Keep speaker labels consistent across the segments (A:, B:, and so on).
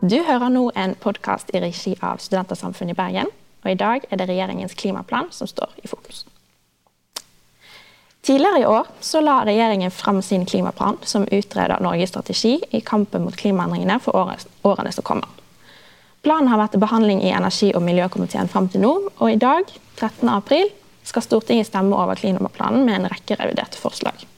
A: Du hører nå en podkast i regi av Studentersamfunnet i Bergen. Og i dag er det regjeringens klimaplan som står i fokus. Tidligere i år så la regjeringen frem sin klimaplan, som utreder Norges strategi i kampen mot klimaendringene for årene som kommer. Planen har vært til behandling i energi- og miljøkomiteen fram til nå, og i dag, 13. april, skal Stortinget stemme over klimaplanen med en rekke reviderte forslag.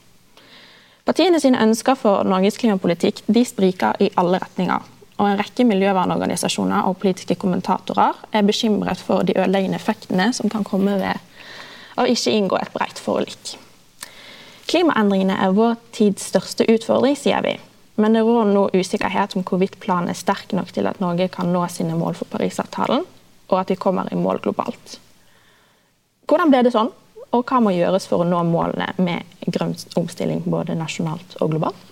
A: Partiene sine ønsker for Norges klimapolitikk de spriker i alle retninger og en rekke miljøvernorganisasjoner og politiske kommentatorer er bekymret for de ødeleggende effektene som kan komme ved å ikke inngå et bredt forlik. Klimaendringene er vår tids største utfordring, sier vi. Men det rår nå usikkerhet om hvorvidt planen er sterk nok til at Norge kan nå sine mål for Parisavtalen, og at vi kommer i mål globalt. Hvordan ble det sånn, og hva må gjøres for å nå målene med grønn omstilling både nasjonalt og globalt?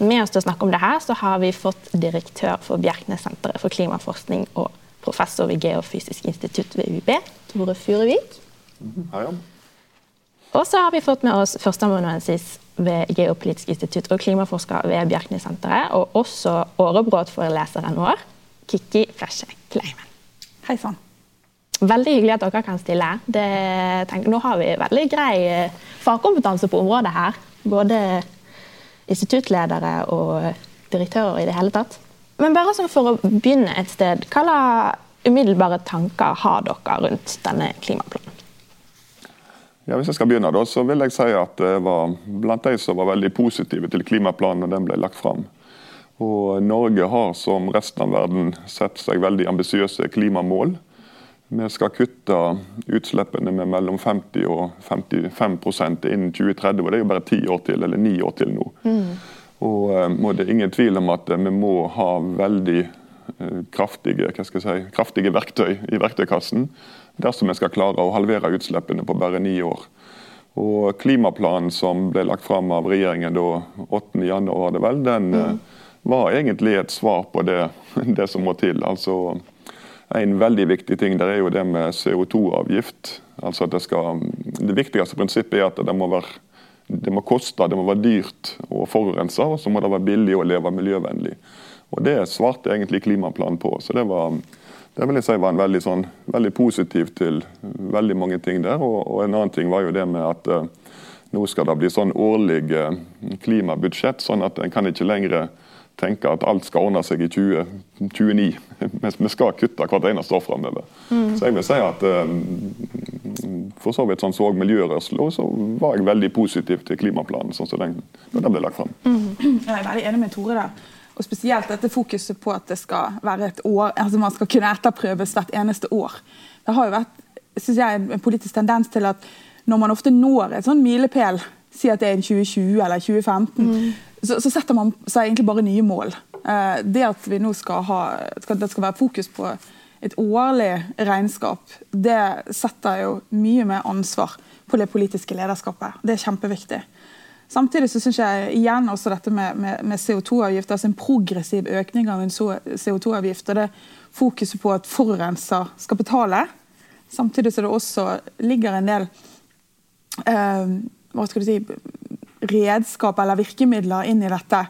A: Med oss til å snakke om det her, så har vi fått direktør for Bjerknessenteret for klimaforskning og professor ved Geofysisk institutt ved UiB, Tore Furuvik.
B: Hei,
A: Og så har vi fått med oss førsteamanuensis ved Geopolitisk institutt og klimaforsker ved Bjerknessenteret, og også årebrødforeleseren vår, Kikki Flesje Kleiven.
C: Hei sann.
A: Veldig hyggelig at dere kan stille. Det, tenk, nå har vi veldig grei eh, fagkompetanse på området her. Både instituttledere og direktører i det hele tatt. Men bare sånn for å begynne et sted, hva umiddelbare tanker har dere rundt denne klimaplanen?
B: Ja, hvis jeg skal begynne, da, så vil jeg si at det var blant de som var veldig positive til klimaplanen da den ble lagt fram. Og Norge har som resten av verden sett seg veldig ambisiøse klimamål. Vi skal kutte utslippene med mellom 50 og 55% innen 2030. og Det er jo bare ti år til, eller ni år til nå. Mm. Og, eh, Det er ingen tvil om at vi må ha veldig eh, kraftige, si, kraftige verktøy i verktøykassen dersom vi skal klare å halvere utslippene på bare ni år. Og Klimaplanen som ble lagt fram av regjeringen da 8.1, den mm. var egentlig et svar på det, det som må til. altså en veldig viktig ting der er jo det med CO2-avgift. Altså det, det, viktigste prinsippet er at det må, være, det må koste, det må være dyrt å forurense, og så må det være billig å leve miljøvennlig. Og Det svarte egentlig klimaplanen på. så det var det vil jeg si var en veldig, sånn, veldig positiv til veldig mange ting der. Og, og, en annen ting var jo det med at eh, nå skal det bli sånn årlig eh, klimabudsjett, sånn at en kan ikke lenger tenke at alt skal ordne seg i 2029. Vi skal kutte hvert eneste år framover. Mm. Så jeg vil si at um, for så vidt sånn så miljørørsla, så var jeg veldig positiv til klimaplanen sånn som den, den ble lagt fram.
C: Mm. Jeg er veldig enig med Tore der. Og spesielt dette fokuset på at det skal være et år, altså man skal kunne etterprøves hvert eneste år. Det har jo vært synes jeg, en politisk tendens til at når man ofte når et sånn milepæl, si at det er en 2020 eller 2015, mm så, så, setter man seg egentlig bare nye mål. Eh, det at vi nå skal ha, skal, det skal være fokus på et årlig regnskap, det setter jo mye mer ansvar på det politiske lederskapet. Det er kjempeviktig. Samtidig så synes jeg igjen også dette med, med, med CO2-avgift, altså en progressiv økning av en CO2-avgift, og det fokuset på at forurenser skal betale. Samtidig så det også ligger en del eh, hva skal du si, redskap eller virkemidler inn i dette,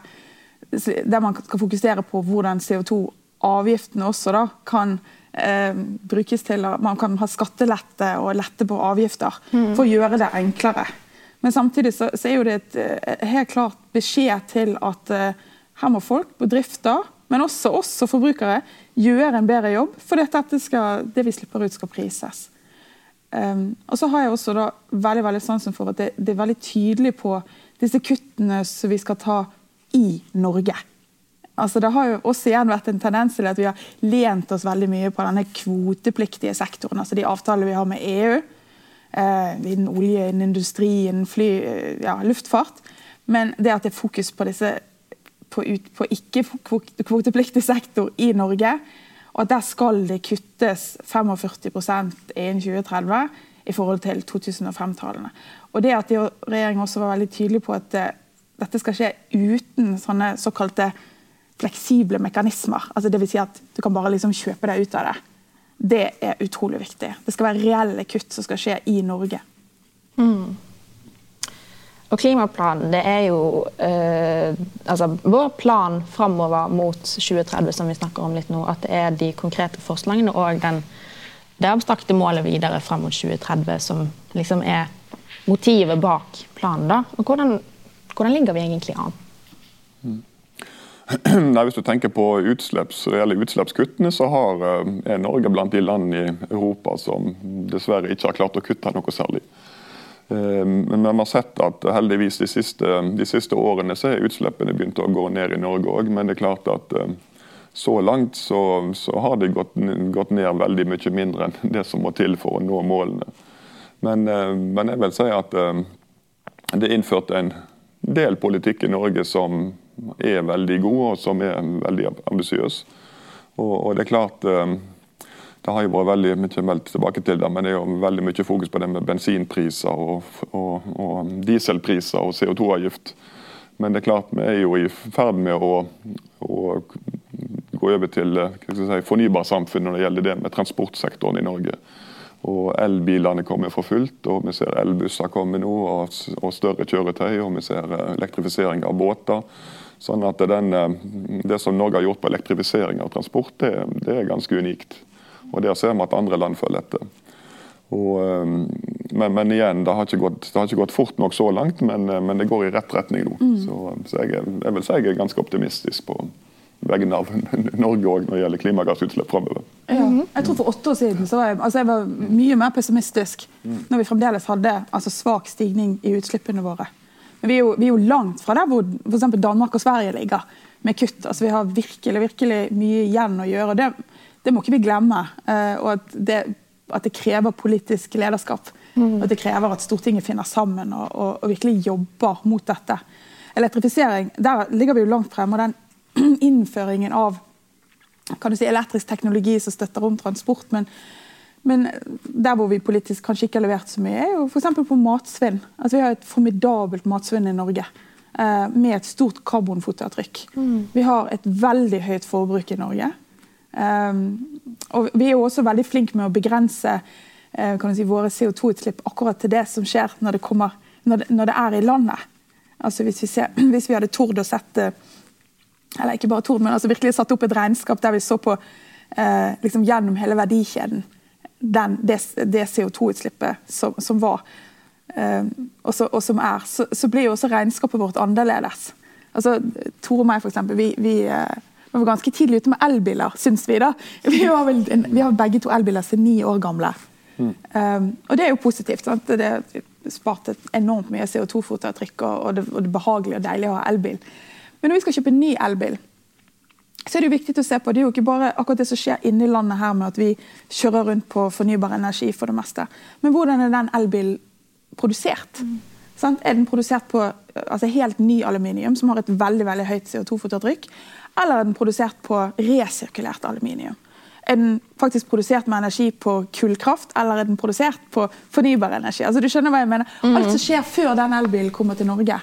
C: der man skal fokusere på hvordan CO2-avgiftene også da, kan eh, brukes til at man kan ha skattelette og lette på avgifter mm. for å gjøre det enklere. Men samtidig så, så er jo det et, et eh, helt klart beskjed til at eh, her må folk, bedrifter, men også oss som forbrukere, gjøre en bedre jobb. For skal, det vi slipper ut, skal prises. Um, og så har jeg også da veldig veldig sansen for at det, det, er veldig tydelig på disse kuttene som vi skal ta i Norge. Altså Det har jo også igjen vært en tendens til at vi har lent oss veldig mye på denne kvotepliktige sektoren. altså De avtaler vi har med EU, eh, innen olje, innen industri, innen fly, eh, ja, luftfart. Men det at det er fokus på på, på ikke-kvotepliktig sektor i Norge, og der skal det kuttes 45% innen 2030 i forhold til 2005-tallene. Og det at regjeringen også var veldig tydelig på at uh, dette skal skje uten sånne såkalte fleksible mekanismer. Altså vil si at du kan bare liksom kjøpe deg ut av det. Det er utrolig viktig. Det skal være reelle kutt som skal skje i Norge. Mm.
A: Og klimaplanen det er jo eh, altså vår plan framover mot 2030, som vi snakker om litt nå. At det er de konkrete forslagene og den, det abstrakte målet videre fram mot 2030 som liksom er motivet bak planen. da. Og hvordan, hvordan ligger vi egentlig an?
B: Mm. Nei, hvis du tenker på utslipps, utslippskuttene, så har, eh, er Norge blant de land i Europa som dessverre ikke har klart å kutte noe særlig. Eh, men vi har sett at heldigvis de siste, de siste årene så er utslippene begynt å gå ned i Norge òg. Men det er klart at eh, så langt så, så har de gått, gått, ned veldig mye mindre enn det som må til for å nå målene. Men, eh, men jeg vil si at det er innført en del politikk i Norge som er veldig god og som er veldig ambisiøs. Og, og, det er klart det har jo vært veldig mye meldt tilbake til det, men det er jo veldig mye fokus på det med bensinpriser og, og, og dieselpriser og CO2-avgift. Men det er klart vi er jo i ferd med å, å gå over til si, fornybarsamfunn når det gjelder det med transportsektoren i Norge. Og Elbilene kommer for fullt, og vi ser elbusser komme nå, og, og større kjøretøy. Og vi ser eh, elektrifisering av båter. Sånn at den, Det som Norge har gjort på elektrifisering av transport, det, det er ganske unikt. Og Der ser vi at andre land følger etter. Og, ehm, men, men, igjen, det har, gått, det har, ikke gått, fort nok så langt, men, eh, men det går i rett retning nå. Mm. Så, så jeg, jeg, vil si jeg er ganske optimistisk på vegne av Norge òg når det gjelder klimagassutslipp framover.
C: Ja. Jeg tror For åtte år siden så var jeg, altså jeg var mye mer pessimistisk mm. når vi fremdeles hadde altså svak stigning i utslippene våre. Men vi er jo, vi er jo langt fra der hvor f.eks. Danmark og Sverige ligger med kutt. Altså Vi har virkelig virkelig mye igjen å gjøre. og Det, det må ikke vi glemme. Eh, og at det, at det krever politisk lederskap. Mm. At det krever at Stortinget finner sammen og, og, og, virkelig jobber mot dette. Elektrifisering, der ligger vi jo langt fremme. og den innføringen av kan du si, elektrisk teknologi som støtter om transport. Men, men der hvor vi politisk kanskje ikke har levert så mye, er jo f.eks. på matsvinn. Altså, vi har et formidabelt matsvinn i Norge. Eh, med et stort karbonfotavtrykk. Mm. Vi har et veldig høyt forbruk i Norge. Um, og vi er jo også veldig flinke med å begrense uh, si, våre CO2-utslipp akkurat til det som skjer når det, kommer, når det, når det er i landet. Altså hvis vi, ser, hvis vi hadde tord å sette eller ikke bare tord, men altså virkelig satt opp et regnskap der vi så på eh, liksom gjennom hele verdikjeden den, det, det CO2-utslippet som, som, var eh, og, så, og, som er, så, så, blir jo også regnskapet vårt annerledes. Altså, Tore og meg, eksempel, vi, vi vi var ganske tidlig ute med elbiler, syns vi. da. Vi har, en, vi har begge to elbiler som er ni år gamle. Mm. Um, og det er jo positivt. sant? Det sparte enormt mye CO2-fotavtrykk, og, og, det, og det er behagelig og deilig å ha elbil. Men når vi skal kjøpe en ny elbil, så er det jo viktig å se på. Det er jo ikke bare akkurat det som skjer inni landet her med at vi kjører rundt på fornybar energi for det meste. Men hvordan er den elbilen produsert? Mm. Er den produsert på altså helt ny aluminium, som har et veldig veldig høyt CO2-fotavtrykk? Eller er den produsert på resirkulert aluminium? Er den faktisk produsert med energi på kullkraft, eller er den produsert på fornybar energi? Altså, du skjønner hva jeg mener? Mm. Alt som skjer før den elbilen kommer til Norge,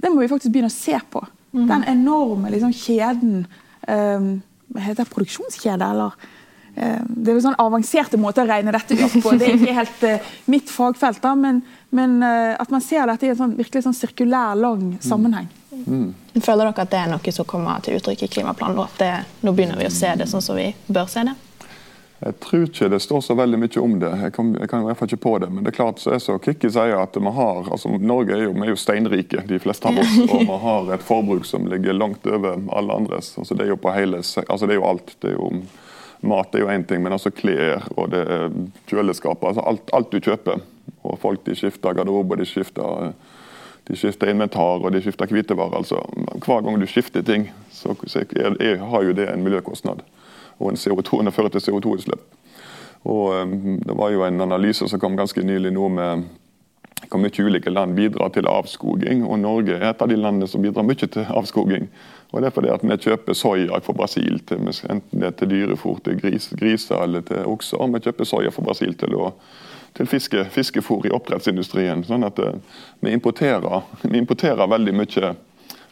C: det må vi faktisk begynne å se på. Mm. Den enorme liksom, kjeden um, heter det? Produksjonskjede, eller? Um, det er jo sånn avanserte måter å regne dette ut på. Det er ikke helt uh, mitt fagfelt, da, men, men uh, at man ser dette i en sånn, virkelig sånn sirkulær, lang sammenheng.
A: Mm. Føler dere at det er noe som kommer til uttrykk i klimaplanen? Og at det, nå begynner vi å se det sånn som vi bør se det?
B: Jeg tror ikke det står så veldig mye om det. Jeg kan, jeg kan i hvert fall ikke på det. Men det er klart så er så Kikki sier at vi har, altså Norge er jo, er jo steinrike, de fleste av oss. Og vi har et forbruk som ligger langt over alle andres. Altså det er jo på hele, altså det er jo alt. det er jo Mat er jo én ting, men altså klær og det er kjøleskap. altså alt, alt, du kjøper. Og folk de skifter garderobe, de skifter de skifter inventar og de skifter hvitevarer. Altså, hver gang du skifter ting, så, er, er, har jo det en miljøkostnad. Og en CO2, det fører til CO2-utslipp. Og um, Det var jo en analyse som kom ganske nylig nå med hvor mye ulike land bidrar til avskoging. og Norge er et av de landene som bidrar mye til avskoging. Og Det er fordi at vi kjøper soya fra Brasil, til, enten det er til dyrefôr til gris, griser eller til okser. Vi kjøper soya fra Brasil til å til fiske, fiskefôr i oppdrettsindustrien. sånn at eh, vi importerer, vi importerer veldig mye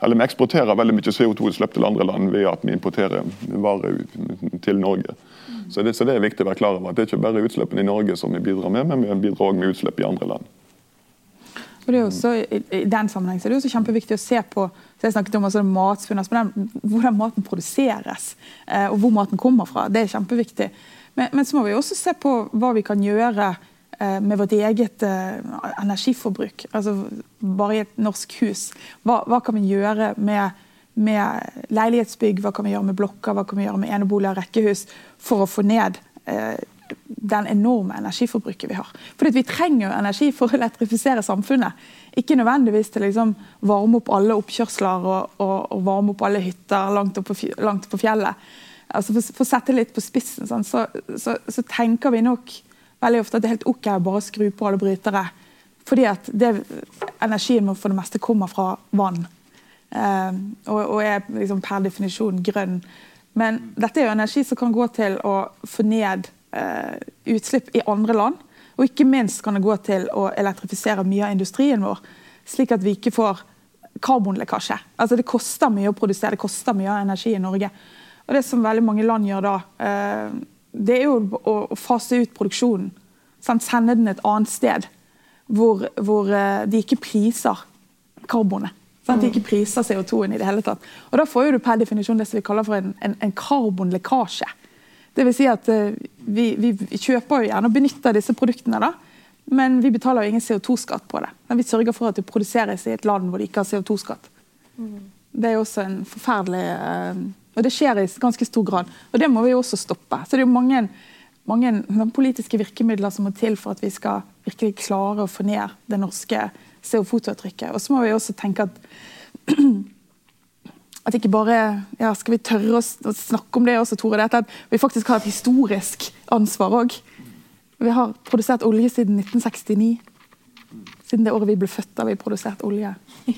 B: eller vi eksporterer veldig mye CO2-utslipp til andre land ved at vi importerer varer til Norge. Så det, så det, er viktig å være klar over at det er ikke bare utslippene i Norge som vi bidrar med, men vi bidrar også med utslipp i andre land.
C: Og det er også, I den sammenheng er det også kjempeviktig å se på så jeg snakket om altså altså hvordan maten produseres eh, og hvor maten kommer fra. Det er kjempeviktig. Men, men, så må vi også se på hva vi kan gjøre med vårt eget eh, energiforbruk. Altså bare i et norsk hus. Hva, hva kan vi gjøre med, med, leilighetsbygg, hva kan vi gjøre med blokker, hva kan vi gjøre med eneboliger og rekkehus for å få ned eh, den enorme energiforbruket vi har. Fordi Vi trenger jo energi for å elektrifisere samfunnet. Ikke nødvendigvis til å liksom varme opp alle oppkjørsler og, og, og, varme opp alle hytter langt på, langt på fjellet. Altså for, for, å sette litt på spissen, sånn, så, så, så, tenker vi nok veldig ofte at det er helt OK å bare skru på alle brytere. Fordi at det, energien for det meste kommer fra vann. Eh, og, og, er liksom per definisjon grønn. Men dette er jo energi som kan gå til å få ned Eh, utslipp i andre land. Og ikke minst kan det gå til å elektrifisere mye av industrien vår, slik at vi ikke får karbonlekkasje. Altså Det koster mye å produsere, det koster mye av energi i Norge. Og Det som veldig mange land gjør da, eh, det er jo å fase ut produksjonen. Sende den et annet sted, hvor, hvor eh, de ikke priser karbonet. Sant? De ikke priser CO2-en i det hele tatt. Og Da får du per definisjon det som vi kaller for en, en, en karbonlekkasje. Det vil si at uh, vi, vi, kjøper jo gjerne og benytter disse produktene, da, men vi betaler jo ingen CO2-skatt på det. Men vi sørger for at det produseres i et land hvor de ikke har CO2-skatt. Mm. Det er jo også en forferdelig uh, Og det skjer i ganske stor grad. Og det må vi også stoppe. Så det er jo mange, mange politiske virkemidler som må til for at vi skal virkelig klare å få ned det norske CO2-avtrykket. Og så må vi også tenke at at ikke bare ja, Skal vi tørre å snakke om det også, Tore? Dette at vi faktisk har et historisk ansvar òg. Vi har produsert olje siden 1969. Siden det året vi ble født, har vi produsert olje.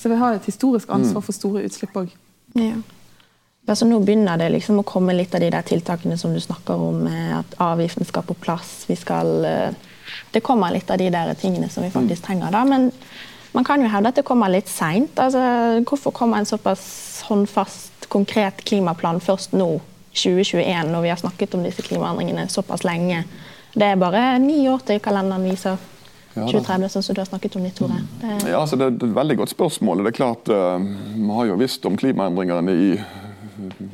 C: Så vi har et historisk ansvar for store utslipp òg.
A: Ja. Altså, nå begynner det liksom å komme litt av de der tiltakene som du snakker om, at avgiften skal på plass. Vi skal, eh, det kommer litt av de der tingene som vi faktisk trenger. da, men man kan jo hevde at det kommer litt seint. Altså, hvorfor kommer en såpass håndfast, konkret klimaplan først nå, 2021, når vi har snakket om disse klimaendringene såpass lenge? Det er bare ni år til kalenderen viser. 2030, sånn som du har snakket om, Tore.
B: Det... Ja, altså det, er et veldig godt spørsmål. Det er klart, uh, Vi har jo visst om klimaendringene i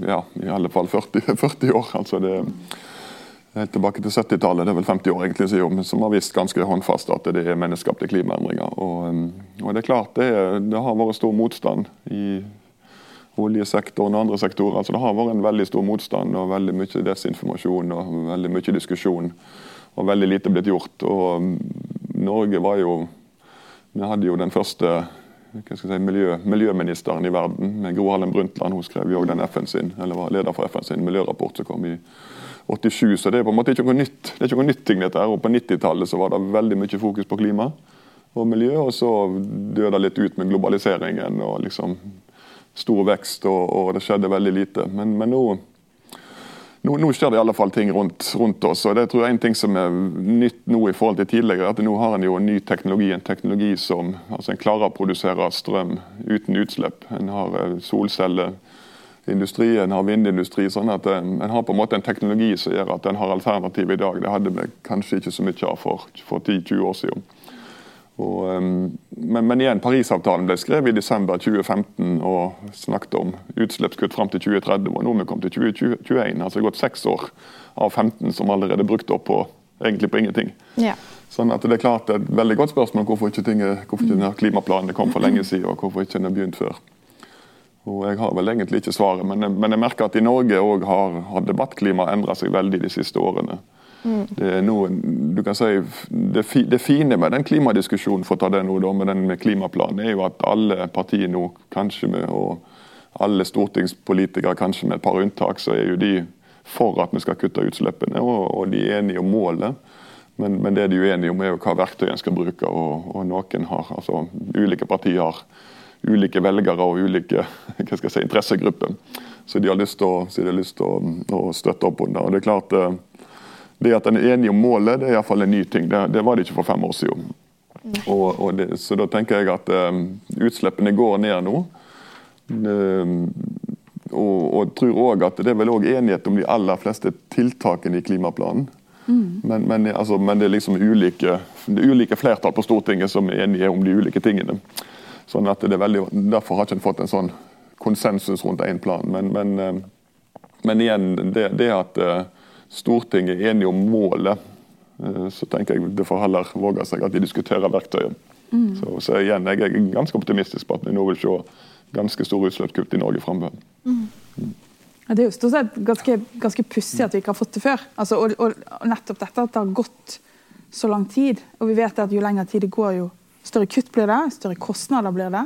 B: ja, i alle fall 40, 40 år. altså det helt tilbake til 70-tallet, det er vel 50 år egentlig som har vist ganske håndfast at det er menneskeskapte klimaendringer. Og, um, og, det er klart det, det, har vært stor motstand i oljesektoren og andre sektorer. altså Det har vært en veldig stor motstand og veldig mye desinformasjon og veldig mye diskusjon. Og veldig lite blitt gjort. Og um, Norge var jo Vi hadde jo den første si, miljø, miljøministeren i verden, med Gro Harlem Brundtland. Hun skrev jo den FN sin, eller var leder for FN sin miljørapport som kom i 87, så det er på en måte ikke noe nytt. Det er ikke noe nytt ting dette her, og På 90-tallet var det veldig mye fokus på klima og miljø, og så døde det litt ut med globaliseringen og liksom stor vekst, og, og det skjedde veldig lite. Men, men nå, nå, nå, skjer det i alle fall ting rundt, rundt, oss. og det tror jeg er En ting som er nytt nå i forhold til tidligere, at nå har en jo en ny teknologi. En teknologi som altså en klarer å produsere strøm uten utslipp. En har solcelleindustri, en har vindindustri. sånn at eh, En har på en måte en teknologi som gjør at en har alternativ i dag. Det hadde vi kanskje ikke så mye av for, for 10-20 år siden. Og, um, men, men, igjen, Parisavtalen ble skrevet i desember 2015 og snakket om utslippskutt fram til 2030. og Nå er vi kommet til 2021. altså Det har gått seks år av 15 som allerede er brukt opp på, egentlig på ingenting.
A: Ja.
B: Sånn at Det er klart et veldig godt spørsmål hvorfor ikke, ting, hvorfor ikke denne klimaplanen kom for lenge siden, og hvorfor ikke den har begynt før. Og Jeg har vel egentlig ikke svaret, men jeg, men jeg merker at i Norge har, har debattklimaet endret seg veldig de siste årene. Mm. Er noe, du kan si, det, det, fine med den klimadiskusjonen for å ta det nå da, med den med klimaplanen, er jo at alle partier nå, kanskje med, og alle stortingspolitikere, kanskje med et par unntak, så er jo de for at vi skal kutte utslippene, og, og de er enige om målet. Men, men, det de er uenige om, er jo hva verktøy en skal bruke. og, og noen har, altså Ulike partier har ulike velgere og ulike hva skal jeg si, interessegrupper. Så de har lyst til, å, å, å, støtte opp under. Og Det er klart, eh, det at en er enig om målet, det er iallfall en ny ting. Det, det, var det ikke for fem år siden. Og, og det, så da tenker jeg at um, utslippene går ned nå. Um, og, og tror også at det er vel òg enighet om de aller fleste tiltakene i klimaplanen. Mm. Men, men, altså, men, det er liksom ulike, det er ulike flertall på Stortinget som er enige om de ulike tingene. Sånn at det er veldig, Derfor har ikke en fått en sånn konsensus rundt én plan. Men, men, eh, men, igjen, det, det at eh, Stortinget er enige om målet, eh, så tenker jeg det får heller våge seg at de diskuterer verktøyet. Mm. Så, så, igjen, jeg er ganske optimistisk på at vi nå vil se ganske store utslippskutt i Norge framover. Mm.
C: Mm. Ja, det er jo stort sett ganske, ganske pussig at vi ikke har fått det før. Altså, og, og, nettopp dette at det har gått så lang tid. Og vi vet at jo lenger tid det går, jo større kutt blir det, større kostnader blir det.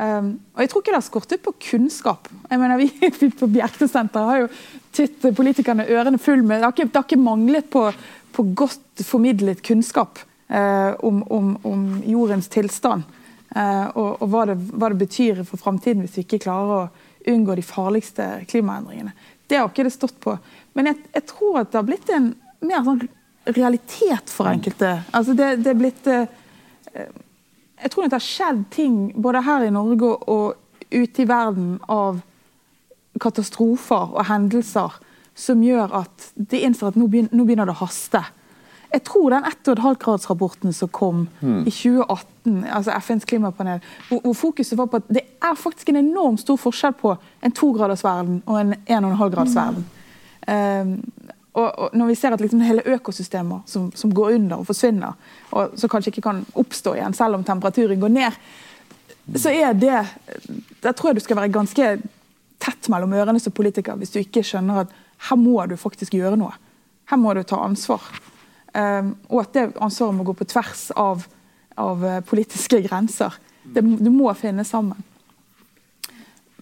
C: Um, og jeg tror ikke det har skortet på kunnskap. Jeg mener, Vi på Bjerknesenteret har jo titt politikerne ørene full med Det har ikke, det har ikke manglet på, på, godt formidlet kunnskap uh, om, om, om, jordens tilstand. Uh, og, og hva, det, hva, det, betyr for framtiden hvis vi ikke klarer å unngå de farligste klimaendringene. Det har ikke det stått på. Men jeg, jeg tror at det har blitt en mer sånn realitet for enkelte. Altså det, det er blitt uh, Jeg tror det har skjedd ting både her i Norge og ute i verden av katastrofer og hendelser som gjør at de innser at nå begynner, nå begynner det å haste. Jeg tror den 1,5-gradsrapporten som kom mm. i 2018, altså FNs klimapanel, hvor, hvor, fokuset var på at det er faktisk en enormt stor forskjell på en togradersverden og en 1,5-gradersverden. Mm. Um, og, og, når vi ser at liksom hele økosystemer som, som, går under og forsvinner, og som kanskje ikke kan oppstå igjen selv om temperaturen går ned, så er det Der tror jeg du skal være ganske tett mellom ørene som politiker hvis du ikke skjønner at her må du faktisk gjøre noe. Her må du ta ansvar. Um, og at det ansvaret må gå på tvers av, av uh, politiske grenser. Det, du må finne sammen.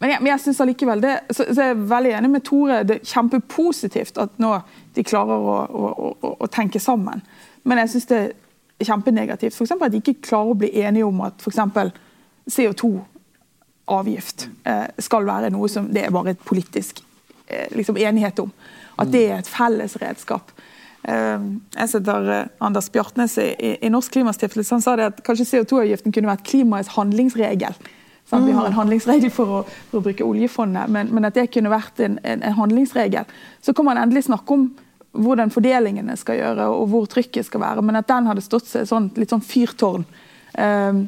C: Men jeg, men jeg synes allikevel det, så, så jeg veldig enig med Tore. Det er kjempepositivt at nå de klarer å, å, å, å tenke sammen. Men jeg syns det er kjempenegativt for at de ikke klarer å bli enige om at f.eks. CO2-avgift eh, skal være noe som det er bare et politisk eh, liksom enighet om. At det er et felles redskap. Eh, jeg setter eh, Anders Bjartnes i, i Norsk Klimastiftelse han sa det at kanskje CO2-avgiften kunne vært klimaets handlingsregel. Sånn, vi har en handlingsregel for å, for å bruke oljefondet, men, men, at det kunne vært en, en, en, handlingsregel. Så kan man endelig snakke om hvordan fordelingene skal gjøre og hvor trykket skal være, men at den hadde stått seg sånn, litt sånn fyrtårn, um,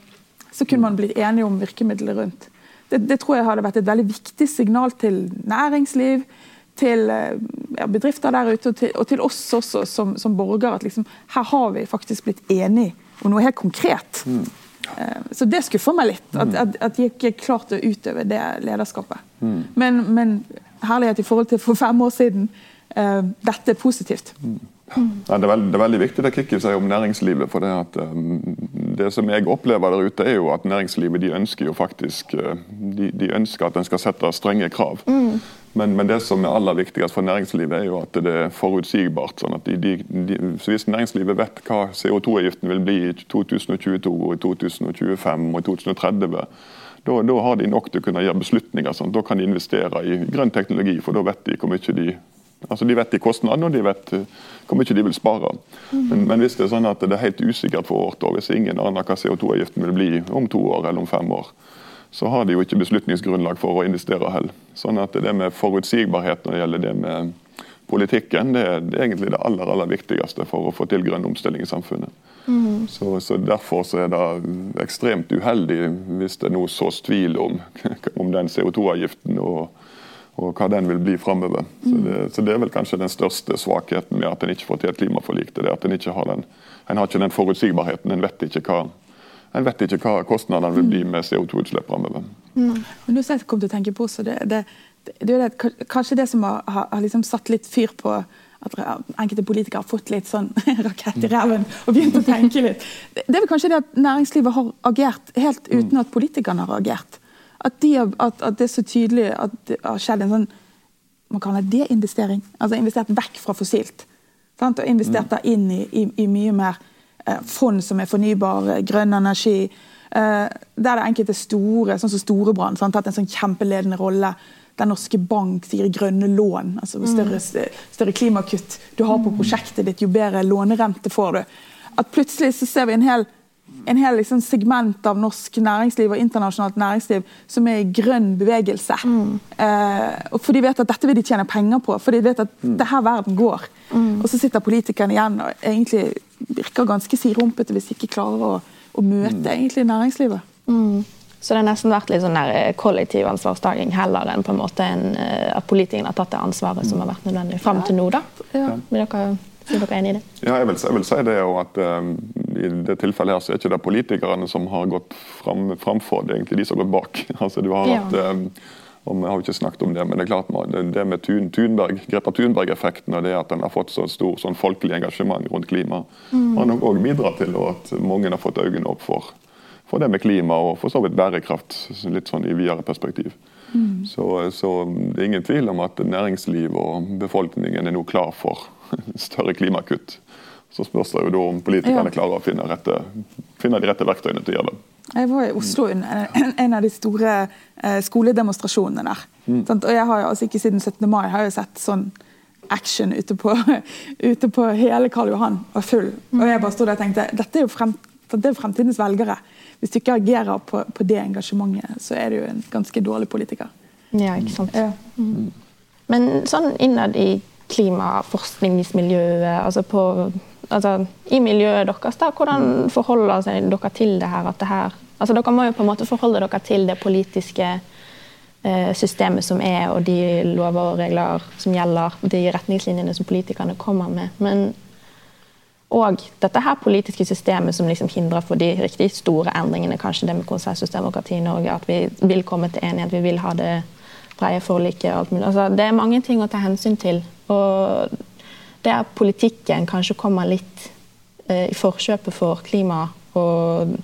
C: så kunne man blitt enige om virkemidler rundt. Det, det, tror jeg hadde vært et veldig viktig signal til næringsliv, til eh, ja, bedrifter der ute og til, og til oss også som, som borgere. At liksom, her har vi faktisk blitt enige om noe helt konkret. Mm. Eh, så det skuffer meg litt, at, at, at jeg ikke klarte å utøve det lederskapet. Mm. Men, men, herlighet i forhold til for fem år siden, uh, dette er positivt. Mm.
B: Ja, det, er veldig, det, er veldig, viktig det Kikki sier om næringslivet. for Det at um, det som jeg opplever der ute, er jo at næringslivet de ønsker jo faktisk de, de ønsker at en skal sette strenge krav. Mm. Men, men, det som er aller viktigst for næringslivet, er jo at det er forutsigbart. sånn at de, de, Hvis næringslivet vet hva CO2-avgiften vil bli i 2022, og i 2025 og i 2030, da, da, har de nok til å kunne gjøre beslutninger. Sånn. Da kan de investere i grønn teknologi, for da vet de hvor mye de altså de vet de kostnadene, og de vet hvor mye de vil spare. Men, men, hvis det er sånn at det er helt usikkert for hvert år, hvis ingen aner hva CO2-avgiften vil bli om to år eller om fem år, så har de jo ikke beslutningsgrunnlag for å investere heller. Sånn at det med forutsigbarhet når det gjelder det med politikken, det er, det er egentlig det aller, aller viktigste for å få til grønn omstilling i samfunnet. Mm. Så, så, Derfor så er det ekstremt uheldig hvis det nå sås tvil om, om den CO2-avgiften og, og, hva den vil bli framover. Så, det, så det er vel kanskje den største svakheten med at en ikke får til et klimaforlik. det er at En ikke har den, en har ikke den forutsigbarheten. En vet ikke hva en vet ikke hva kostnadene vil bli med CO2-utslipp framover.
C: Mm. Men nå jeg kom til å tenke på så det, det, det, det, Kanskje det som har, har liksom satt litt fyr på at enkelte politikere har fått litt sånn rakett i ræven og begynt å tenke litt. Det er vel kanskje det at næringslivet har agert helt mm. uten at politikerne har agert. At, de at, at det er så tydelig at det har skjedd en sånn man kaller det investering. Altså investert vekk fra fossilt. Sant? Og investert da inn i, i, i mye mer fond som er fornybar, eh, grønn energi. Eh, der det enkelte store, sånn som Storebrand, har tatt en sånn kjempeledende rolle. Der Norske Bank sier grønne lån. altså større, mm. større, klimakutt du har på mm. prosjektet ditt, jo bedre lånerente får du. At plutselig så ser vi en hel en hel liksom, segment av norsk næringsliv og internasjonalt næringsliv som er i grønn bevegelse. Mm. Eh, for de vet at dette vil de tjene penger på, for de vet at mm. det er her verden går. Mm. Og så sitter politikerne igjen og egentlig virker ganske sirumpete hvis de ikke klarer å, å møte mm. egentlig næringslivet.
A: Mm. Så det har nesten vært litt sånn der eh, kollektiv ansvarstaking heller enn på en måte en, eh, at politikerne har tatt det ansvaret som har vært nødvendig fram til nå. da. Ja. Vil dere er dere enig i det?
B: Ja, jeg vil, jeg vil si det at um, I det tilfellet her så er ikke det politikerne som har gått fram, framfor, det er egentlig de som har gått bak. altså du har ja. hatt um, og Vi har jo ikke snakket om det, men det er klart det med Thun, Thunberg, Greta Thunberg-effekten og det at den har fått så stor sånn folkelig engasjement rundt klima, mm. har nok òg bidratt til at mange har fått øynene opp for, for, det med klima og for så vidt bærekraft litt sånn i videre perspektiv. Mm. Så, så, det er ingen tvil om at næringsliv og befolkningen er nå klar for større klimakutt. Så spørs det jo da om politikerne ja. klarer å finne, rette, finne, de rette verktøyene til å gjøre det.
C: Jeg var i Oslo under en av de store eh, skoledemonstrasjonene der. Mm. Og jeg har jo altså ikke siden 17. mai har jeg sett sånn action ute på, ute på hele Karl Johan var full. Og jeg bare stod der og tenkte dette er jo frem, det er fremtidens velgere. Hvis du ikke agerer på, på, det engasjementet, så er du jo en ganske dårlig politiker.
A: Ja, ikke sant. Ja. Mm. Men sånn innad i klimaforskningsmiljøet, altså, på, altså i miljøet deres, da, hvordan forholder dere til det her? Det her altså Dere må jo på en måte forholde dere til det politiske eh, systemet som er, og de lover og regler som gjelder, de retningslinjene som politikerne kommer med. Men og dette her politiske systemet som liksom hindrer for de riktig store endringene, kanskje det med konsensusdemokrati i Norge, at vi vil komme til enighet, vi vil ha det brede forliket og alt mulig. Altså, det er mange ting å ta hensyn til. Og der politikken kanskje kommer litt eh, i forkjøpet for klima og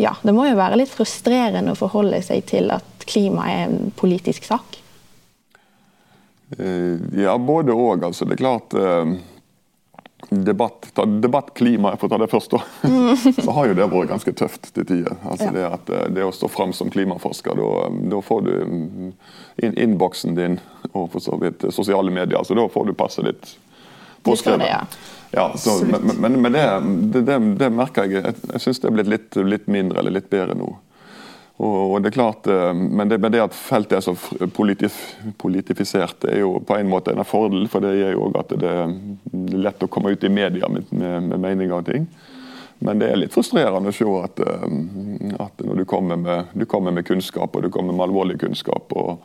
A: ja, Det må jo være litt frustrerende å forholde seg til at klima er en politisk sak?
B: Eh, ja, både òg. Altså, det er klart eh, debatt, debattklimaet, debattklima, for å ta det først, da, så har jo det vært ganske tøft til tider. Altså ja. det, at, eh, det å stå fram som klimaforsker, da får du mm, inn, innboksen din og for så vidt sosiale medier, så da får du passet ditt påskrevet. Ja. Ja, så, men, men, men det, det, det, merker jeg. Jeg, jeg syns det er blitt litt, litt mindre eller litt bedre nå. Og, det er klart, eh, men det, men det at feltet er så politif, politifisert, er jo på en måte en fordel. For det gjør jo òg at det er lett å komme ut i media med, med, med meninger og ting. Men det er litt frustrerende å se at, eh, at når du kommer, med, du kommer, med, kunnskap, og du kommer med alvorlig kunnskap, og,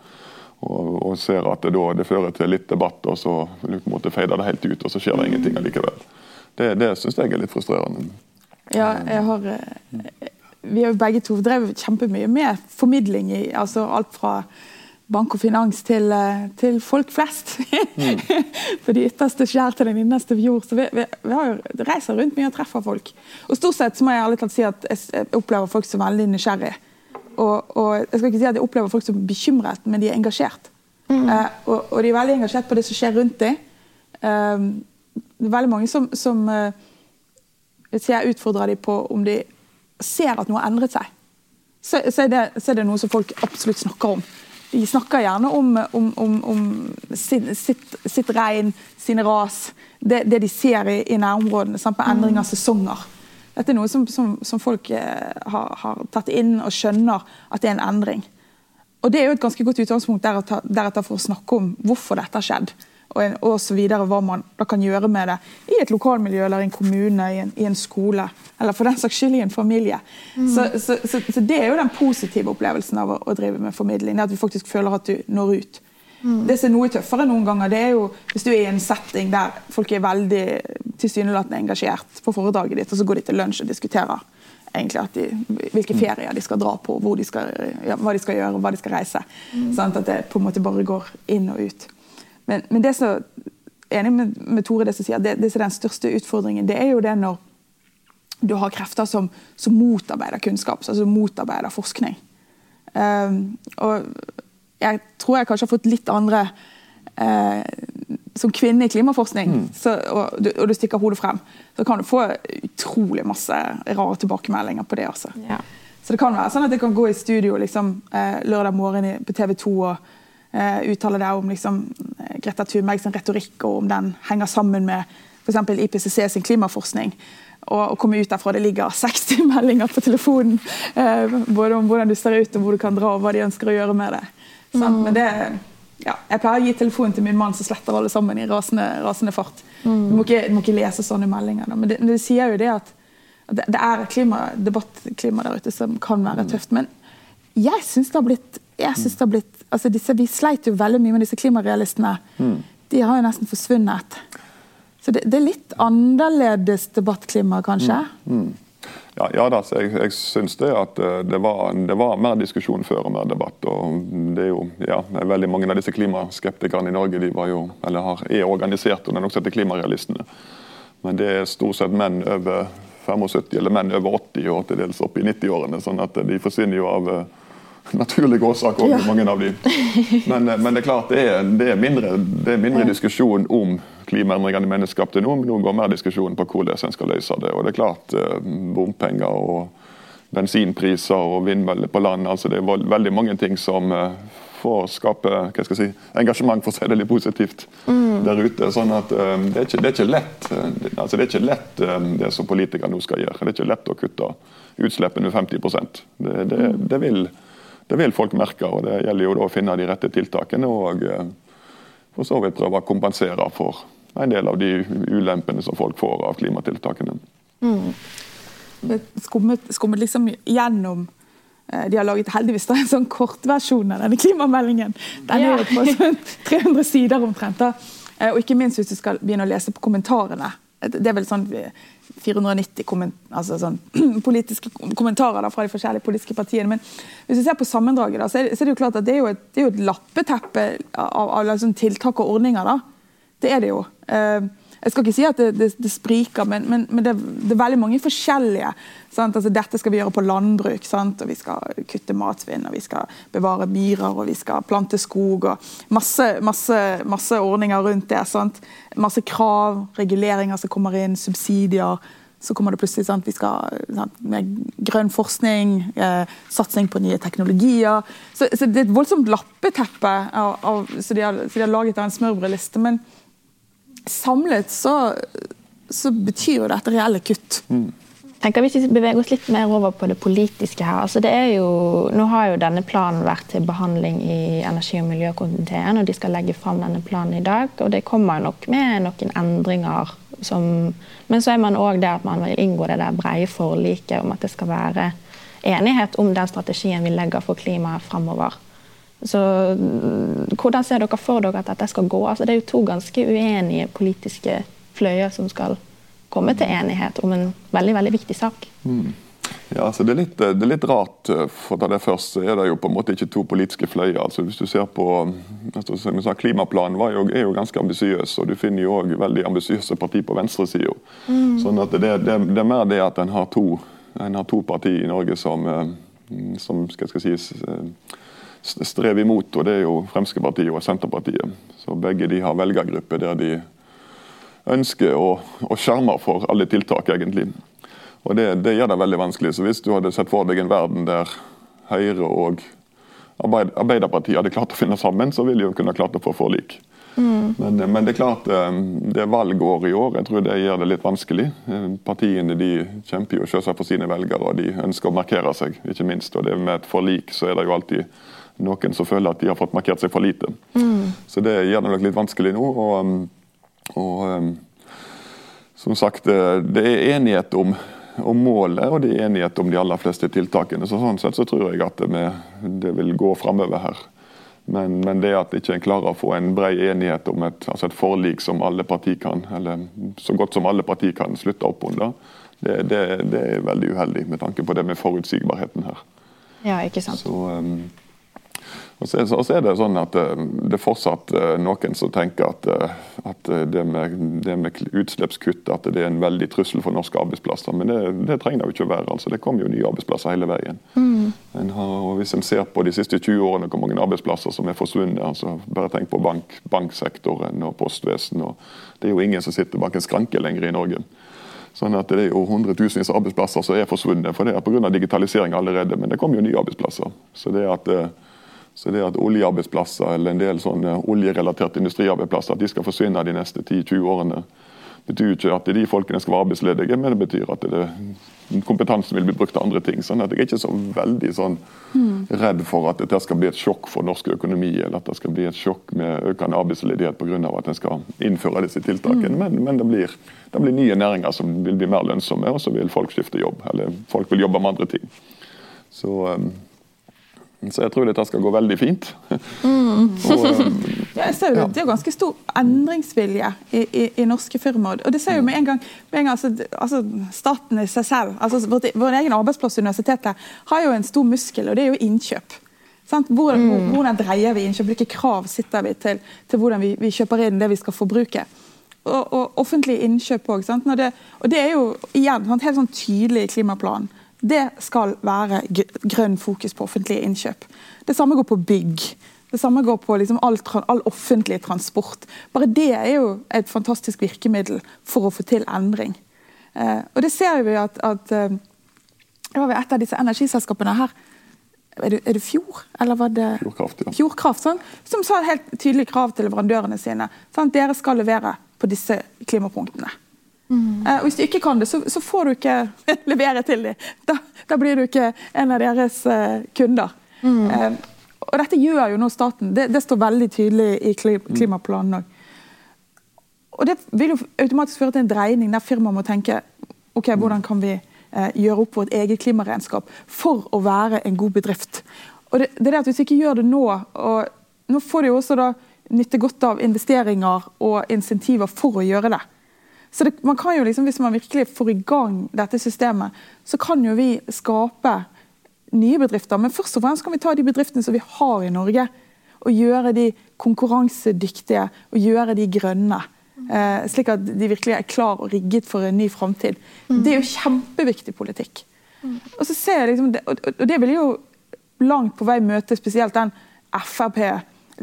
B: og, og ser at det, da, det fører til litt debatt, og så feider det helt ut, og så skjer det ingenting allikevel. Det, det syns jeg er litt frustrerende.
C: Ja, jeg har eh, vi har jo begge to drevet kjempemye med formidling i altså alt fra bank og finans til, eh, til folk flest. Mm. For de ytterste skjær til den innerste jord. Så vi, vi, vi jo, reiser rundt mye og treffer folk. Og stort sett så må jeg ærlig talt si at jeg opplever folk som veldig nysgjerrige. Og, og, jeg skal ikke si at jeg opplever folk som bekymret, men de er engasjert. Mm. Eh, og, og, de er veldig engasjert på det som skjer rundt dem. Eh, det er veldig mange som, som jeg utfordrer dem på om de ser at noe har endret seg, så, så, er det, så, er det, noe som folk absolutt snakker om. De snakker gjerne om, om, om, om sin, sitt, sitt, regn, sine ras, det, det de ser i, i nærområdene, Sant? På endring av sesonger. Dette er noe som, som, som folk eh, har, har, tatt inn og skjønner at det er en endring. Og Det er jo et ganske godt utgangspunkt deretter for å snakke om hvorfor dette har skjedd og, og så videre, hva man da kan gjøre med det i et lokalmiljø eller i en kommune, i en, i en skole, eller for den saks skyld i en familie. Mm. Så, så, så, så, Det er jo den positive opplevelsen av å, å, drive med formidling. At du faktisk føler at du når ut. Mm. Det som er noe tøffere noen ganger, det er jo hvis du er i en setting der folk er veldig tilsynelatende engasjert på foredraget ditt, og så går de til lunsj og diskuterer egentlig de, hvilke mm. ferier de skal dra på, de skal, ja, hva de skal gjøre, hva de skal reise. Mm. Sånn, at det på en måte bare går inn og ut. Men, men det som enig med, med Tore det som sier, det, det som er den største utfordringen, det er jo det når du har krefter som, som motarbeider kunnskap, altså motarbeider forskning. Um, og jeg tror jeg kanskje har fått litt andre uh, Som kvinne i klimaforskning, mm. så, og, du, og, du, stikker hodet frem, så kan du få utrolig masse rare tilbakemeldinger på det. Altså. Ja. Så det kan være sånn at jeg kan gå i studio liksom, uh, lørdag morgen på TV 2 og uh, uttale deg om liksom, Greta sin retorikk, og om den henger sammen med f.eks. IPCC sin klimaforskning. å komme ut derfra det ligger 60 meldinger på telefonen. Eh, både om hvordan du ser ut og hvor du kan dra, og hva de ønsker å gjøre med det. Mm. Men det ja, jeg pleier å gi telefonen til min mann, som sletter alle sammen i rasende, rasende fart. Mm. Du, må ikke, du, må ikke, lese sånne meldinger. Da. Men det, det, sier jo det at, det, det er et klima, debattklima der ute som kan være mm. tøft. Men jeg syns det har blitt, det har blitt altså disse, Vi sleit jo veldig mye med disse klimarealistene. Mm. De har jo nesten forsvunnet. Så det, det, er litt annerledes debattklima, kanskje? Mm. Mm.
B: Ja, ja da, jeg, jeg syns det at eh, det var, det var, mer diskusjon før og mer debatt. og det er jo, ja, Veldig mange av disse klimaskeptikerne i Norge de var jo, eller har, er organisert under noe som Klimarealistene. Men det er stort sett menn over 75 eller menn over 80 og til dels opp i 90-årene. sånn at de forsvinner jo av eh, naturlige årsaker, ja. mange av de. Men, eh, men, det er klart det er, det er mindre, det er mindre ja. diskusjon om klimaendringene menneskeskapte nå, men nå går mer diskusjonen på hvordan en skal løse det. Og det er klart eh, bompenger og bensinpriser og vindmøller på land. altså Det er veldig mange ting som får skape hva skal jeg si, engasjement, for å si det litt positivt, mm. der ute. sånn at um, det, er ikke, det, er ikke, lett altså det er ikke lett um, det som politikere nå skal gjøre. Det er ikke lett å kutte utslippene med 50 det, det, det vil det vil folk merke. og Det gjelder jo da å finne de rette tiltakene og eh, for så vidt prøve å kompensere for en del av de ulempene som folk får av klimatiltakene. Mm.
C: Skummet, skummet liksom gjennom eh, de har laget heldigvis en sånn kortversjon av denne klimameldingen. Den er på sånn 300 sider omtrent. da. Eh, og ikke minst hvis du skal begynne å lese på kommentarene. Det er vel sånn 490 komment, altså sånn, politiske kommentarer da, fra de forskjellige politiske partiene. Men hvis vi ser på sammendraget, da, så, er det, jo klart at det er jo et, er jo et lappeteppe av, av liksom, tiltak og ordninger. da. Det er det jo. Uh, jeg skal ikke si at det, det, det spriker, men, men, men det, det, er veldig mange forskjellige. Altså, dette skal vi gjøre på landbruk, sant? og vi skal kutte matsvinn, og vi skal bevare myrer, og vi skal plante skog. og Masse, masse, masse ordninger rundt det. Sant? Masse krav, reguleringer som kommer inn, subsidier. Så kommer det plutselig sant, vi skal sant, med grønn forskning, eh, satsing på nye teknologier. Så, så, Det er et voldsomt lappeteppe av, av, så, de har, så de har laget en smørbrødliste. men samlet så, så betyr jo dette reelle kutt. Mm.
A: tenker Hvis vi beveger oss litt mer over på det politiske her. altså det er jo, Nå har jo denne planen vært til behandling i energi- og miljøkomiteen, og de skal legge fram denne planen i dag. og Det kommer nok med noen endringer. Som, men så er man òg der at man vil inngå det der breie forliket om at det skal være enighet om den strategien vi legger for klimaet framover. Så Hvordan ser dere for dere at dette skal gå? Altså, det er jo to ganske uenige politiske fløyer som skal komme til enighet om en veldig veldig viktig sak. Mm.
B: Ja, altså det, er litt, det er litt rart, eh, for å ta det først, så er det jo på en måte ikke to politiske fløyer. altså Hvis du ser på altså, som jeg sa, Klimaplanen jo, er jo ganske ambisiøs, og du finner jo òg veldig ambisiøse partier på venstresida. Mm. Sånn at det, det, det, er mer det at en har to, en har to partier i Norge som, eh, som skal, skal sies strever imot, og det er jo Fremskrittspartiet og Senterpartiet. Så Begge de har velgergrupper der de ønsker å, å skjerme for alle tiltak, egentlig. Og det, det, gjør det veldig vanskelig. Så Hvis du hadde sett for deg en verden der Høyre og Arbeiderpartiet hadde klart å finne sammen, så ville de kunne klart å få forlik. Mm. Men, men, det er klart, eh, det er valgår i år. Jeg tror det gjør det litt vanskelig. Eh, partiene de kjemper jo selvsagt for sine velgere, og de ønsker å markere seg, ikke minst. Og det Med et forlik så er det jo alltid noen som føler at de har fått markert seg for lite. Mm. Så det gjør det nok litt vanskelig nå. og, um, og um, som sagt, det er enighet om, om, målet og det er enighet om de aller fleste tiltakene. så Sånn sett så tror jeg at det, det vil gå framover her. Men, men, det at ikke en klarer å få en bred enighet om et, altså et forlik som alle partier kan, eller så godt som alle partier kan slutte opp under, det, det, det, er veldig uheldig med tanke på det med forutsigbarheten her.
A: Ja, ikke sant.
B: Så, um, og så, så, er det sånn at eh, det er fortsatt eh, noen som tenker at, eh, at det, med, det, med, utslippskutt at det er en veldig trussel for norske arbeidsplasser. Men det, det trenger det jo ikke å være. altså Det kommer jo nye arbeidsplasser hele veien. Mm. En har, og Hvis en ser på de siste 20 årene hvor mange arbeidsplasser som er forsvunnet, altså bare tenk på bank, banksektoren og postvesen. Og det er jo ingen som sitter bak en skranke lenger i Norge. Sånn at Det er jo hundretusenvis av arbeidsplasser som er forsvunnet for det er pga. digitalisering allerede. Men det kommer jo nye arbeidsplasser. Så det at så det at oljearbeidsplasser eller en del sånne oljerelaterte industriarbeidsplasser at de skal forsvinne de neste 10-20 årene, betyr ikke at de folkene skal være arbeidsledige, men det betyr at det, kompetansen vil bli brukt til andre ting. sånn at Jeg er ikke så veldig sånn redd for at dette skal bli et sjokk for norsk økonomi, eller at det skal bli et sjokk med økende arbeidsledighet pga. at en skal innføre disse tiltakene. Mm. Men, men det, blir, det, blir, nye næringer som vil bli mer lønnsomme, og så vil folk skifte jobb. Eller folk vil jobbe med andre ting. Så um, så jeg tror dette skal gå veldig fint.
C: Mm. og, ja, jeg ser jo, ja. Det er jo ganske stor endringsvilje i, i, i norske firmaer. Og det ser jo med en gang, med en gang altså, altså, Staten i seg selv, altså vår, vår egen arbeidsplass universitetet, har jo en stor muskel, og det er jo innkjøp. Hvordan, mm. hvordan, dreier vi innkjøp? Hvilke krav sitter vi til, til hvordan vi, vi, kjøper inn det vi skal forbruke? Og, og offentlige innkjøp òg. Og det er jo igjen helt sånn tydelig i klimaplanen det skal være grønn fokus på offentlige innkjøp. Det samme går på bygg. Det samme går på liksom all, all, offentlig transport. Bare det er jo et fantastisk virkemiddel for å få til endring. Eh, og det ser vi at, at eh, det var et av disse energiselskapene her er det, er det Fjord? Eller var det
B: Fjordkraft, ja.
C: Fjordkraft sånn, som sa helt tydelig krav til leverandørene sine. Sant? dere skal levere på disse klimapunktene. Mm. Og hvis du ikke kan det, så, så får du ikke levere til dem. Da, da, blir du ikke en av deres uh, kunder. Mm. Uh, og dette gjør jo nå staten. Det, det står veldig tydelig i mm. klimaplanen òg. Og det vil jo automatisk føre til en dreining der firmaet må tenke ok, mm. hvordan kan vi gjøre opp vårt eget klimaregnskap for å være en god bedrift. Og det, det er det at Hvis vi ikke gjør det nå, og nå får de også da nytte godt av investeringer og insentiver for å gjøre det. Så det, man kan jo liksom, Hvis man virkelig får i gang dette systemet, så kan jo vi skape nye bedrifter. Men først og fremst kan vi ta de bedriftene som vi har i Norge, og gjøre de konkurransedyktige og gjøre de grønne. Eh, slik at de virkelig er klar og rigget for en ny framtid. Mm. Det er jo kjempeviktig politikk. Mm. Og så ser jeg liksom, og det vil jo langt på vei møte spesielt den Frp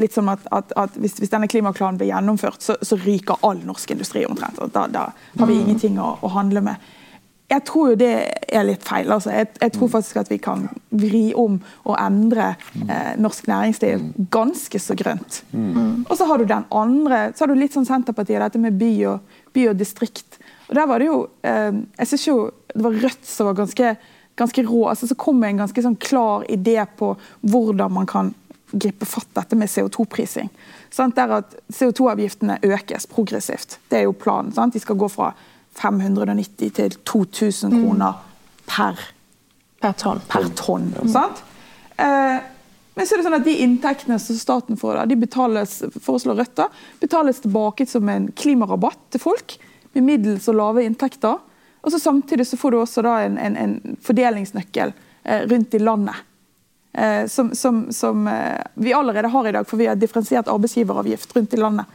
C: litt som at, at, at hvis, hvis, denne klimaklanen blir gjennomført, så, så, ryker all norsk industri omtrent. Da, da har vi mm. ingenting å, å, handle med. Jeg tror jo det er litt feil. Altså. Jeg, jeg, tror mm. faktisk at vi kan vri om og endre mm. eh, norsk næringsliv ganske så grønt. Mm. Og så har du den andre, så har du litt sånn Senterpartiet, dette med by og, by og distrikt. Og der var det jo eh, Jeg syns jo det var Rødt som var ganske, ganske rå. altså Så kom en ganske sånn klar idé på hvordan man kan gripe fatt dette med CO2-prising. Der at CO2-avgiftene økes progressivt. Det er jo planen. Sant? De skal gå fra 590 til 2000 mm. kroner per,
A: per tonn.
C: Per tonn sant? Eh, men så er det sånn at de inntektene som staten får, de betales foreslår Rødt betales tilbake som en klimarabatt til folk med middels og lave inntekter. Og så Samtidig så får du også en, en, en fordelingsnøkkel eh, rundt i landet som, som, som, eh, vi allerede har i dag, for vi har differensiert arbeidsgiveravgift rundt i landet.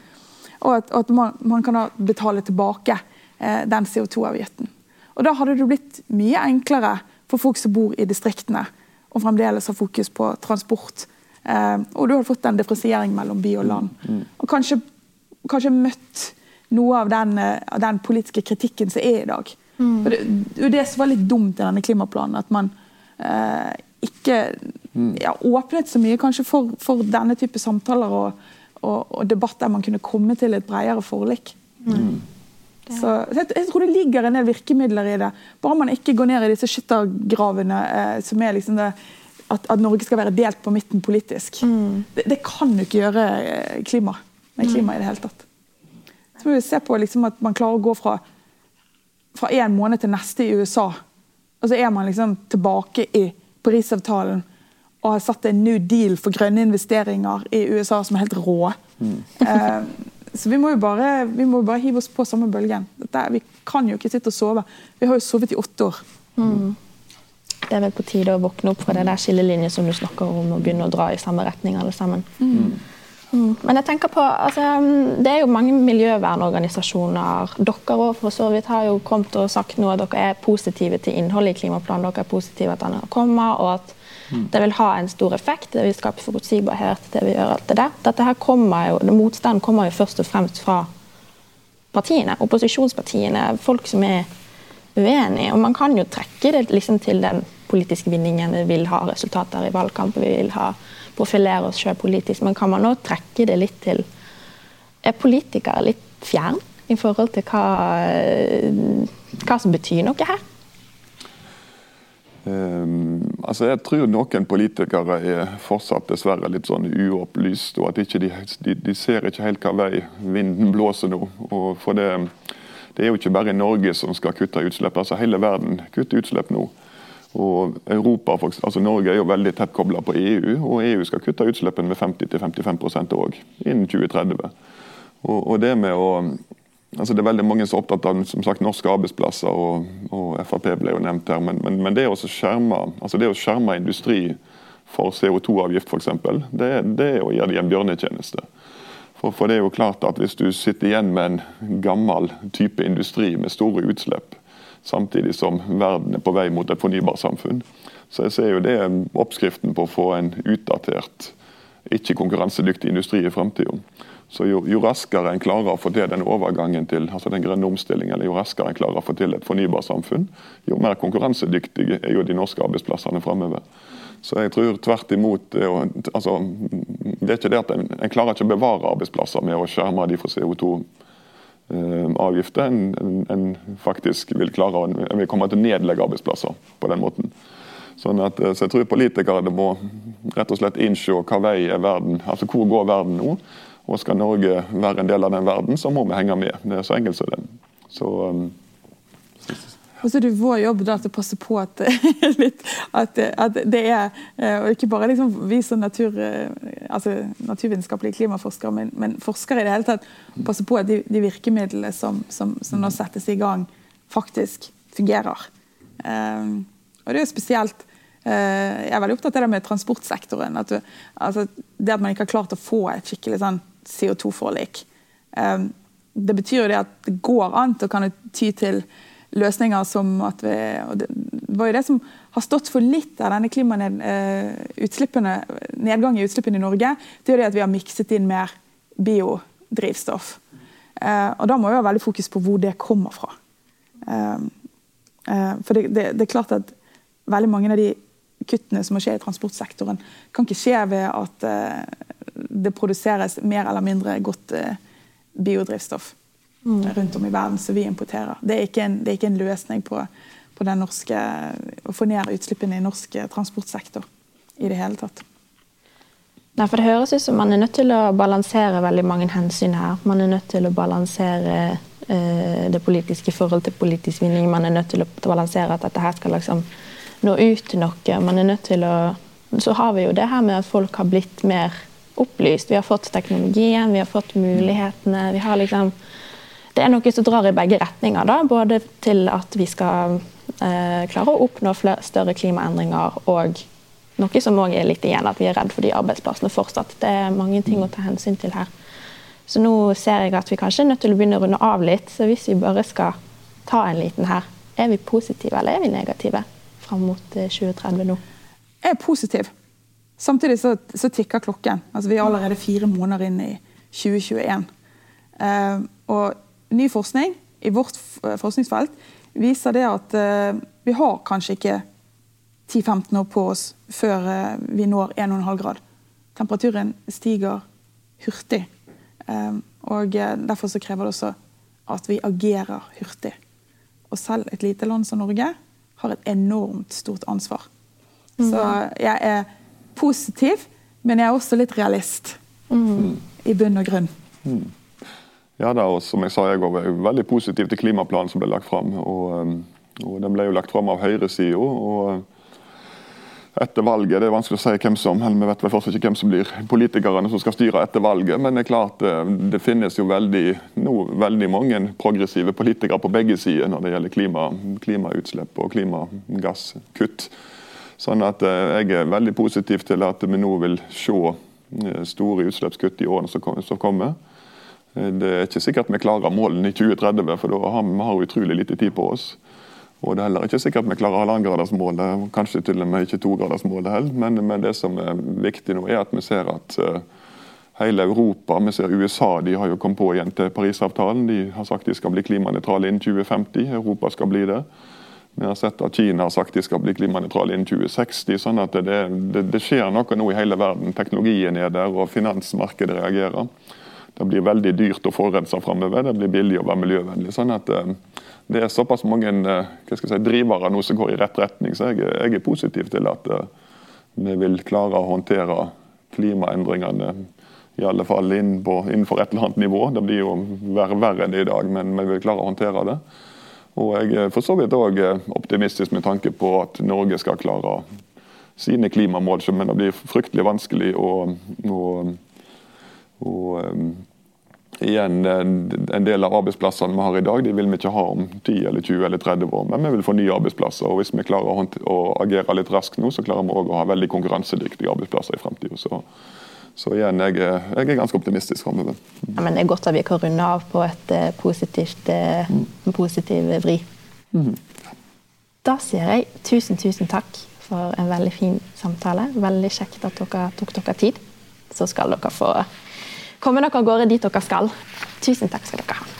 C: Og at, at man, man, kan betale tilbake eh, den CO2-avgiften. Og Da hadde det blitt mye enklere for folk som bor i distriktene, og fremdeles har fokus på transport. og du hadde fått en differensiering mellom by og land. Mm, mm. Og kanskje, kanskje møtt noe av den, av den, politiske kritikken som er i dag. Mm. Og det, det, det som var litt dumt i denne klimaplanen, at man eh, ikke ja, åpnet så mye kanskje for, for denne type samtaler og, og, og, debatt der man kunne komme til et bredere forlik. Mm. Så jeg, jeg, tror det ligger en del virkemidler i det. Bare man ikke går ned i disse skyttergravene eh, som er liksom det at, at, Norge skal være delt på midten politisk. Mm. Det, det, kan jo ikke gjøre eh, klima, med klima i det hele tatt. Så må vi se på liksom at man klarer å gå fra fra en måned til neste i USA, og så er man liksom tilbake i Parisavtalen og har satt en new deal for grønne investeringer i USA som er helt rå. Mm. eh, så vi må jo bare, vi må bare hive oss på samme bølgen. Dette, vi kan jo ikke sitte og sove. Vi har jo sovet i åtte år. Mm.
A: Det er vel på tide å våkne opp fra det der skillelinje som du snakker om, og begynne å dra i samme retning alle sammen. Mm. Mm. Men jeg tenker på, altså, det er jo mange miljøvernorganisasjoner. Dere også, for så vidt har jo kommet og sagt noe at dere er positive til innholdet i klimaplanen. Dere er positive at den kommer, og at. Det vil ha en stor effekt. Det vil skape forutsigbarhet. det vil gjøre alt det der. Dette her kommer jo, Motstanden kommer jo først og fremst fra partiene, opposisjonspartiene. Folk som er uenige. Og man kan jo trekke det liksom til den politiske vinningen. Vi vil ha resultater i valgkampen. Vi vil ha profilere oss sjøl politisk, men kan man òg trekke det litt til Er politikere litt fjern? i forhold til hva, hva som betyr noe her?
B: Um, altså jeg tror noen politikere er fortsatt dessverre litt sånn uopplyst, og at ikke de, de, de, ser ikke helt hva vei vinden blåser nå. Og for det, det, er jo ikke bare Norge som skal kutte utslipp, altså hele verden kutter utslipp nå. Og Europa, altså Norge er jo veldig tett kobla på EU, og EU skal kutte utslippene med 50-55% òg innen 2030. Og, og det med å Altså det er veldig mange som er opptatt av som sagt, norske arbeidsplasser, og, og Frp ble jo nevnt her. Men, men, men det, å skjerme, altså det å skjerme industri for CO2-avgift f.eks., det, det er å gjøre dem en bjørnetjeneste. For, for, det er jo klart at Hvis du sitter igjen med en gammel type industri med store utslipp, samtidig som verden er på vei mot et fornybarsamfunn, så jeg ser jo det oppskriften på å få en utdatert, ikke konkurransedyktig industri i framtida. Så jo, jo, raskere en klarer å få til den overgangen til altså den grønne omstillingen, eller jo raskere en klarer å få til et fornybarsamfunn, jo mer konkurransedyktige er jo de norske arbeidsplassene framover. Så jeg tror tvert imot det, altså, det er ikke det at en, en, klarer ikke å bevare arbeidsplasser med å skjerme de for CO2-avgifter. Eh, en, en, en, faktisk vil klare å komme til å nedlegge arbeidsplasser på den måten. Sånn at, eh, så jeg tror politikere må rett og slett innse hva vei er verden, altså hvor går verden nå. Og skal Norge være en del av den verden, så må vi henge med. Det er så enkelt som det. Så, um,
C: og så er det vår jobb da til å passe på at, at, at, det er eh, Og ikke bare liksom vi som natur, eh, altså naturvitenskapelige klimaforskere, men, men, forskere i det hele tatt. Passe på at de, de virkemidlene som, som, som, nå settes i gang, faktisk fungerer. Um, og det er jo spesielt jeg er veldig opptatt av det med transportsektoren. At du, altså, det at man ikke har klart å få et skikkelig sånn CO2-forlik. Ehm, det betyr jo det at det går an å kan ty til løsninger som at vi og Det var jo det som har stått for litt av denne nedgangen eh, i utslippene i Norge. Det er jo det at vi har mikset inn mer biodrivstoff. Eh, og da må vi ha veldig fokus på hvor det kommer fra. Eh, for det, det, det er klart at veldig mange av de kuttene som må skje i transportsektoren, kan ikke skje ved at det produseres mer eller mindre godt eh, biodrivstoff mm. rundt om i verden som vi importerer. Det er ikke en, er ikke en løsning på, på norske, å få ned utslippene i norsk eh, transportsektor i det hele tatt.
A: Nei, for Det høres ut som man er nødt til å balansere veldig mange hensyn her. Man er nødt til å balansere eh, det politiske forhold til politisk vinning. Man er nødt til å balansere at dette her skal liksom nå ut til noe. Man er nødt til å Så har vi jo det her med at folk har blitt mer opplyst. Vi har fått teknologien, vi har fått mulighetene. Vi har liksom Det er noe som drar i begge retninger. Da. Både til at vi skal eh, klare å oppnå større klimaendringer, og noe som òg er litt igjen, at vi er redd for de arbeidsplassene fortsatt. Det er mange ting å ta hensyn til her. Så nå ser jeg at vi kanskje er nødt til å begynne å runde av litt. Så hvis vi bare skal ta en liten her, er vi positive eller er vi negative fram mot 2030 eh, nå?
C: Jeg er positiv. Samtidig så, så, tikker klokken. Altså, vi er allerede fire måneder inn i 2021. Eh, og ny forskning i vårt forskningsfelt viser det at eh, vi har kanskje ikke 10-15 år på oss før eh, vi når 1,5 grad. Temperaturen stiger hurtig. Eh, og eh, Derfor så krever det også at vi agerer hurtig. Og selv et lite land som Norge har et enormt stort ansvar. Mm. Så jeg er positiv, men jeg er også litt realist. Mm. I bunn og grunn. Mm.
B: Ja, da, og som jeg sa, jeg går, veldig positiv til klimaplanen som ble lagt fram. Og, um, og Den ble jo lagt fram av høyresida. Etter valget det er vanskelig å si hvem som eller vi vet vel fortsatt ikke hvem som blir politikerne som skal styre etter valget. Men det er klart det, det finnes jo veldig, no, veldig mange progressive politikere på begge sider når det gjelder klima, klimautslipp og klimagasskutt. Sånn at eh, Jeg er veldig positiv til at vi nå vil se eh, store utslippskutt i årene som kommer. Eh, det er ikke sikkert vi klarer målene i 2030, for da har vi utrolig lite tid på oss. Og Det er heller ikke sikkert vi klarer halvannengradersmålet, kanskje til og med ikke togradersmålet heller. Men, men det som er viktig nå, er at vi ser at hele Europa, vi ser USA, de har jo kommet på igjen til Parisavtalen. De har sagt de skal bli klimanøytrale innen 2050. Europa skal bli det. Vi har sett at Kina har sagt de skal bli klimanøytrale innen 2060. sånn at det, det, det, skjer noe nå i hele verden. Teknologien er der, og finansmarkedet reagerer. Det blir veldig dyrt å forurense framover. Det blir billig å være miljøvennlig. sånn at eh, det er såpass mange eh, si, drivere nå som går i rett retning, så jeg, jeg er positiv til at eh, vi vil klare å håndtere klimaendringene i alle fall innenfor et eller annet nivå. Det blir jo verre, verre enn i dag, men vi vil klare å håndtere det. Og jeg er for så vidt òg optimistisk med tanke på at Norge skal klare sine klimamål, men det blir fryktelig vanskelig å, å, å igjen En del av arbeidsplassene vi har i dag, de vil vi ikke ha om 10 eller 20 eller 30 år. Men vi vil få nye arbeidsplasser. og Hvis vi klarer å, agere litt raskt nå, så klarer vi òg å ha veldig konkurransedyktige arbeidsplasser i fremtiden. Så, så, igjen, jeg jeg er ganske optimistisk framover.
A: Ja, men det er godt at vi kan runde av på et uh, positivt, mm. en positiv vri. Mm. Da sier jeg tusen, tusen takk for en veldig fin samtale. Veldig kjekt at dere tok dere tid. Så skal dere få komme dere av gårde dit dere skal. Tusen takk skal dere ha.